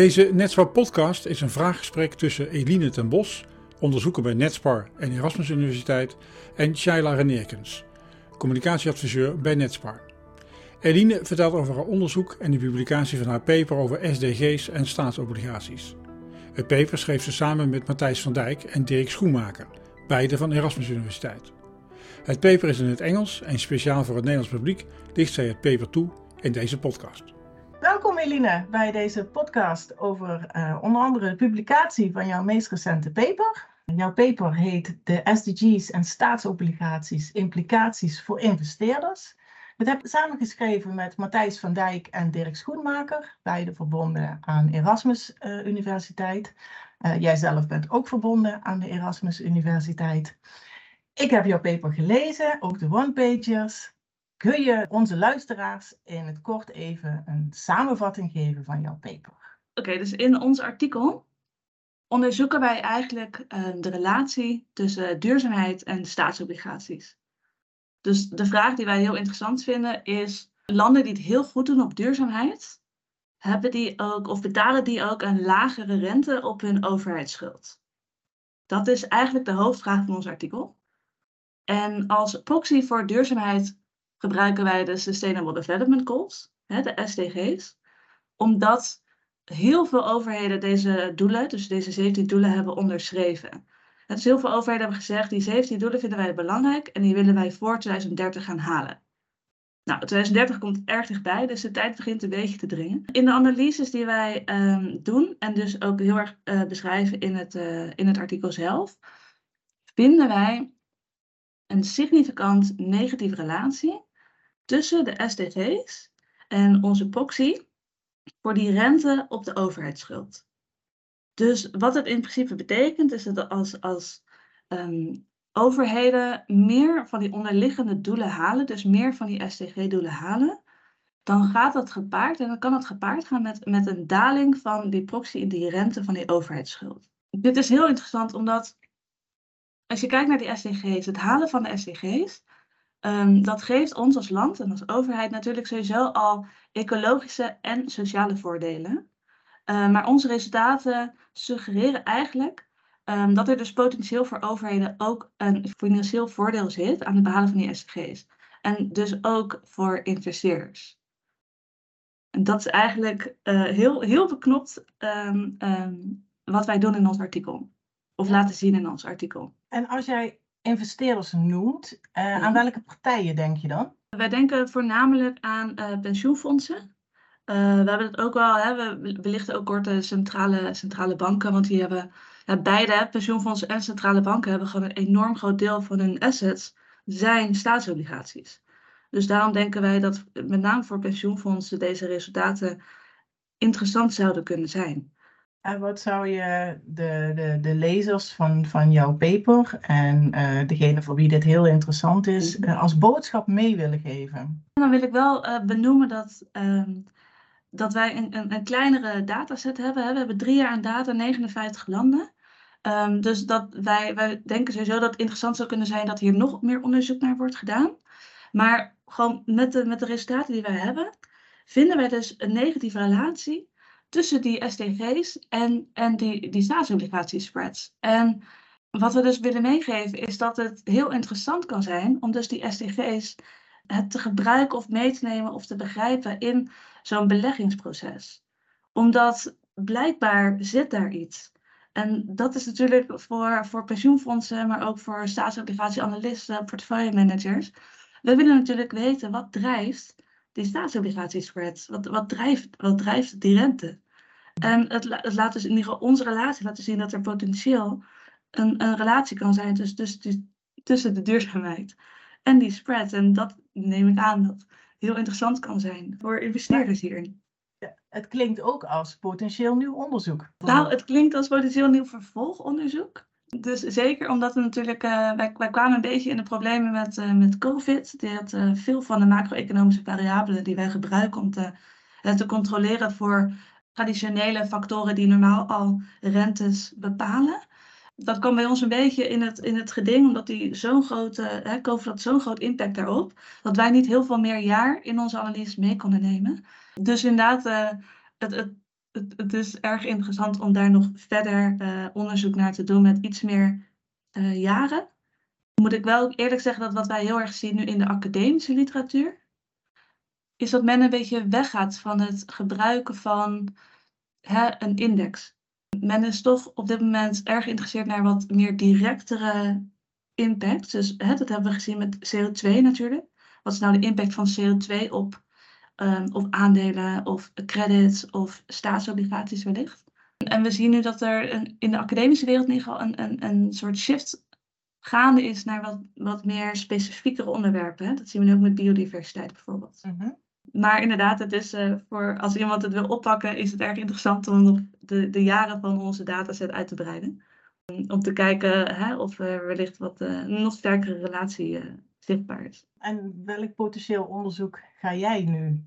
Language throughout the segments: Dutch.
Deze Netspar podcast is een vraaggesprek tussen Eline ten Bos, onderzoeker bij Netspar en Erasmus Universiteit, en Shaila Reneerkens, communicatieadviseur bij Netspar. Eline vertelt over haar onderzoek en de publicatie van haar paper over SDG's en staatsobligaties. Het paper schreef ze samen met Matthijs van Dijk en Dirk Schoenmaker, beide van Erasmus Universiteit. Het paper is in het Engels en speciaal voor het Nederlands publiek ligt zij het paper toe in deze podcast. Welkom Eline bij deze podcast over uh, onder andere de publicatie van jouw meest recente paper. Jouw paper heet De SDG's en staatsobligaties, implicaties voor investeerders. Het heb samengeschreven met Matthijs van Dijk en Dirk Schoenmaker, beide verbonden aan Erasmus uh, Universiteit. Uh, jij zelf bent ook verbonden aan de Erasmus Universiteit. Ik heb jouw paper gelezen, ook de one-pagers. Kun je onze luisteraars in het kort even een samenvatting geven van jouw paper? Oké, dus in ons artikel onderzoeken wij eigenlijk uh, de relatie tussen duurzaamheid en staatsobligaties. Dus de vraag die wij heel interessant vinden is: landen die het heel goed doen op duurzaamheid, hebben die ook of betalen die ook een lagere rente op hun overheidsschuld? Dat is eigenlijk de hoofdvraag van ons artikel. En als proxy voor duurzaamheid gebruiken wij de Sustainable Development Goals, de SDG's, omdat heel veel overheden deze doelen, dus deze 17 doelen, hebben onderschreven. Dus heel veel overheden hebben gezegd, die 17 doelen vinden wij belangrijk en die willen wij voor 2030 gaan halen. Nou, 2030 komt erg dichtbij, dus de tijd begint een beetje te dringen. In de analyses die wij um, doen, en dus ook heel erg uh, beschrijven in het, uh, in het artikel zelf, vinden wij een significant negatieve relatie tussen de SDG's en onze proxy voor die rente op de overheidsschuld. Dus wat het in principe betekent, is dat als, als um, overheden meer van die onderliggende doelen halen, dus meer van die SDG-doelen halen, dan gaat dat gepaard en dan kan dat gepaard gaan met, met een daling van die proxy in die rente van die overheidsschuld. Dit is heel interessant omdat als je kijkt naar die SDG's, het halen van de SDG's, um, dat geeft ons als land en als overheid natuurlijk sowieso al ecologische en sociale voordelen. Uh, maar onze resultaten suggereren eigenlijk um, dat er dus potentieel voor overheden ook een financieel voordeel zit aan het behalen van die SDG's. En dus ook voor investeerders. En dat is eigenlijk uh, heel, heel beknopt um, wat wij doen in ons artikel. Of laten zien in ons artikel. En als jij investeerders noemt, uh, aan welke partijen denk je dan? Wij denken voornamelijk aan uh, pensioenfondsen. Uh, we hebben het ook wel, hè, we belichten ook kort de centrale, centrale banken, want die hebben ja, beide, pensioenfondsen en centrale banken, hebben gewoon een enorm groot deel van hun assets zijn staatsobligaties. Dus daarom denken wij dat met name voor pensioenfondsen deze resultaten interessant zouden kunnen zijn. En wat zou je de, de, de lezers van, van jouw paper en uh, degene voor wie dit heel interessant is, uh, als boodschap mee willen geven? Dan wil ik wel uh, benoemen dat, uh, dat wij een, een, een, kleinere dataset hebben. Hè. We hebben drie jaar aan data, 59 landen. Um, dus dat wij, wij denken sowieso dat het interessant zou kunnen zijn dat hier nog meer onderzoek naar wordt gedaan. Maar gewoon met de, met de resultaten die wij hebben, vinden wij dus een negatieve relatie tussen die SDG's en, en die, die staatsobligatiespreads. En wat we dus willen meegeven is dat het heel interessant kan zijn om dus die SDG's te gebruiken of mee te nemen of te begrijpen in zo'n beleggingsproces. Omdat blijkbaar zit daar iets. En dat is natuurlijk voor, voor pensioenfondsen, maar ook voor staatsobligatieanalisten, portefeuillemanagers. We willen natuurlijk weten wat drijft die staatsobligatiespreads? Wat, wat, drijft, wat drijft die rente? En het, het laat dus in ieder geval onze relatie laten zien dat er potentieel een, een relatie kan zijn tussen, tussen, tussen de duurzaamheid en die spread. En dat neem ik aan dat heel interessant kan zijn voor investeerders hierin. Ja, het klinkt ook als potentieel nieuw onderzoek. Nou, het klinkt als potentieel nieuw vervolgonderzoek. Dus zeker omdat we natuurlijk, uh, wij, kwamen een beetje in de problemen met, uh, met COVID. Die had uh, veel van de macro-economische variabelen die wij gebruiken om te, te controleren voor traditionele factoren die normaal al rentes bepalen. Dat kwam bij ons een beetje in het, in het geding, omdat die zo'n grote, hè, COVID had zo'n groot impact daarop, dat wij niet heel veel meer jaar in onze analyse mee konden nemen. Dus inderdaad, het, het het, is erg interessant om daar nog verder uh, onderzoek naar te doen met iets meer uh, jaren. Moet ik wel eerlijk zeggen dat wat wij heel erg zien nu in de academische literatuur, is dat men een beetje weggaat van het gebruiken van hè, een index. Men is toch op dit moment erg geïnteresseerd naar wat meer directere impact. Dus hè, dat hebben we gezien met CO2 natuurlijk. Wat is nou de impact van CO2 op um, of aandelen of credits of staatsobligaties wellicht? En we zien nu dat er een, in de academische wereld in ieder geval een, een, een soort shift gaande is naar wat, wat meer specifiekere onderwerpen. Hè? Dat zien we nu ook met biodiversiteit bijvoorbeeld. Mm maar inderdaad, het is, uh, voor, als iemand het wil oppakken, is het erg interessant om nog de, de jaren van onze dataset uit te breiden. Om te kijken hè, of er wellicht wat uh, nog sterkere relatie uh, zichtbaar is. En welk potentieel onderzoek ga jij nu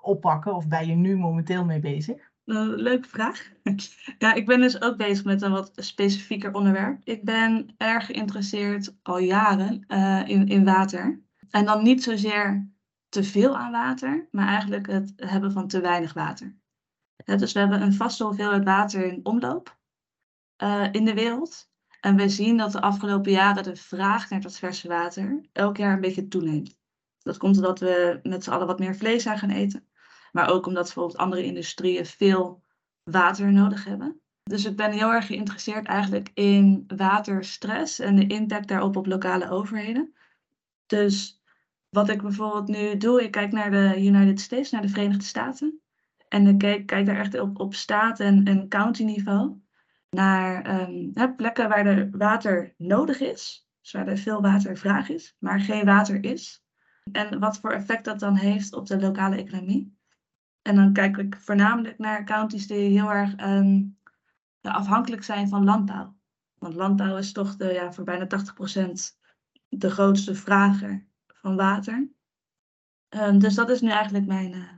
oppakken of ben je nu momenteel mee bezig? leuke vraag. ja, ik ben dus ook bezig met een wat specifieker onderwerp. Ik ben erg geïnteresseerd al jaren in, in water. En dan niet zozeer te veel aan water, maar eigenlijk het hebben van te weinig water. dus we hebben een vaste hoeveelheid water in omloop uh, in de wereld. En we zien dat de afgelopen jaren de vraag naar dat verse water elk jaar een beetje toeneemt. Dat komt omdat we met z'n allen wat meer vlees zijn gaan eten. Maar ook omdat bijvoorbeeld andere industrieën veel water nodig hebben. Dus ik ben heel erg geïnteresseerd eigenlijk in waterstress en de impact daarop op lokale overheden. Dus wat ik bijvoorbeeld nu doe, ik kijk naar de United States, naar de Verenigde Staten. En ik kijk, kijk daar echt op, op staat- en, en county niveau. Naar um, plekken waar er water nodig is. Dus waar er veel watervraag is, maar geen water is. En wat voor effect dat dan heeft op de lokale economie. En dan kijk ik voornamelijk naar counties die heel erg um, afhankelijk zijn van landbouw. Want landbouw is toch de, ja, voor bijna 80% de grootste vrager van water. Um, dus dat is nu eigenlijk mijn, uh,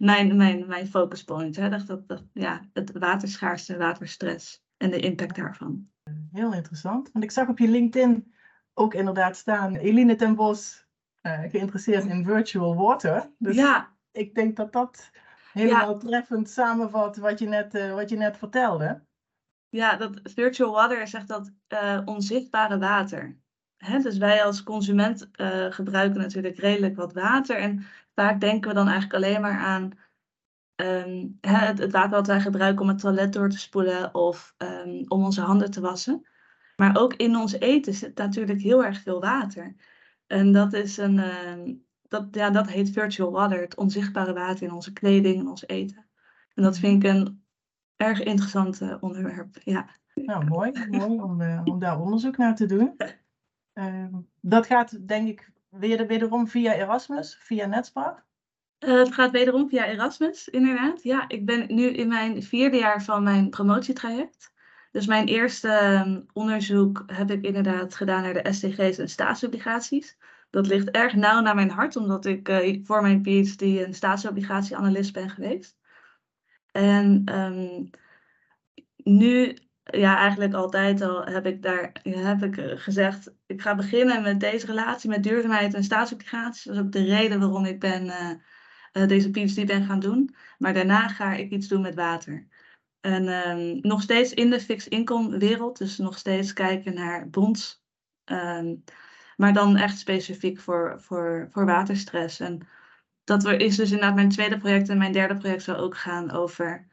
mijn, mijn, mijn focus point. Hè? Dat, dat, dat, ja, het waterschaarste, waterstress en de impact daarvan. Heel interessant. Want ik zag op je LinkedIn ook inderdaad staan, Eline ten Bos, uh, geïnteresseerd in virtual water. Dus ja. ik denk dat dat helemaal ja. treffend samenvat wat je net, uh, wat je net vertelde. Ja, dat virtual water is echt dat uh, onzichtbare water. Hè, dus wij als consument gebruiken natuurlijk redelijk wat water. En vaak denken we dan eigenlijk alleen maar aan um, het, het, water wat wij gebruiken om het toilet door te spoelen of um, om onze handen te wassen. Maar ook in ons eten zit natuurlijk heel erg veel water. En dat is een, uh, dat, ja, dat heet virtual water, het onzichtbare water in onze kleding en ons eten. En dat vind ik een erg interessant onderwerp. Ja. Nou, mooi, mooi om, uh, om daar onderzoek naar te doen. Ehm, dat gaat denk ik weer, wederom via Erasmus, via Netspar. Uh, het gaat wederom via Erasmus, inderdaad. Ja, ik ben nu in mijn vierde jaar van mijn promotietraject. Dus mijn eerste um, onderzoek heb ik inderdaad gedaan naar de SDG's en staatsobligaties. Dat ligt erg nauw naar mijn hart, omdat ik uh, voor mijn PhD een staatsobligatieanalist ben geweest. En um, nu ja, eigenlijk altijd al heb ik daar heb ik eh, gezegd, ik ga beginnen met deze relatie met duurzaamheid en staatsobligaties. Dat is ook de reden waarom ik ben, uh, deze PhD ben gaan doen. Maar daarna ga ik iets doen met water. En um, nog steeds in de fixed income wereld, dus nog steeds kijken naar bonds. Um, maar dan echt specifiek voor, voor, voor waterstress. En dat is dus inderdaad mijn tweede project. En mijn derde project zal ook gaan over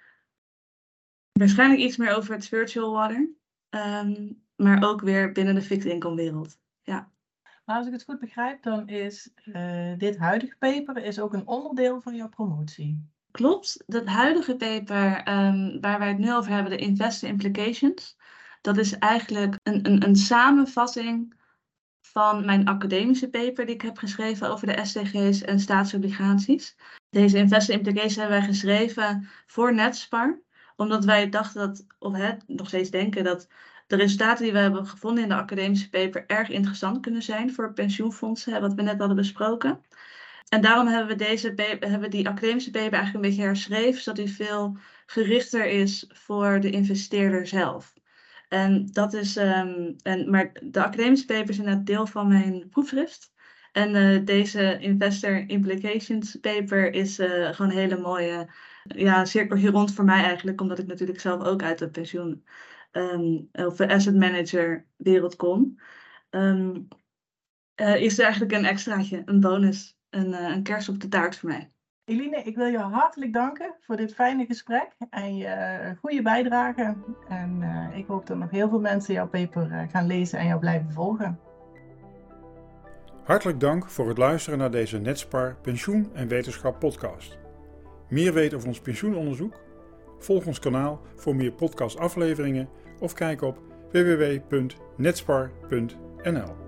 Waarschijnlijk iets meer over het virtual water. Um, maar ook weer binnen de fixed income wereld. Ja. Maar als ik het goed begrijp, dan is uh, dit huidige paper is ook een onderdeel van jouw promotie. Klopt. Dat huidige paper um, waar wij het nu over hebben, de Investor Implications, dat is eigenlijk een, een, een samenvatting van mijn academische paper die ik heb geschreven over de SDG's en staatsobligaties. Deze Investor Implications hebben wij geschreven voor Netspar omdat wij dachten dat, of hè, nog steeds denken dat de resultaten die we hebben gevonden in de academische paper erg interessant kunnen zijn voor pensioenfondsen, wat we net hadden besproken. En daarom hebben we, deze hebben we die academische paper eigenlijk een beetje herschreven, zodat die veel gerichter is voor de investeerder zelf. En dat is, um, en, maar de academische paper is inderdaad deel van mijn proefschrift. En uh, deze Investor Implications paper is uh, gewoon een hele mooie ja, cirkel hier rond voor mij eigenlijk, omdat ik natuurlijk zelf ook uit de pensioen um, of asset manager wereld kom. Um, uh, is er eigenlijk een extraatje, een bonus, een, een kers op de taart voor mij. Eline, ik wil je hartelijk danken voor dit fijne gesprek en je goede bijdrage. En uh, ik hoop dat nog heel veel mensen jouw paper gaan lezen en jou blijven volgen. Hartelijk dank voor het luisteren naar deze Netspar Pensioen en Wetenschap podcast. Meer weten over ons pensioenonderzoek? Volg ons kanaal voor meer podcastafleveringen of kijk op www.netspar.nl.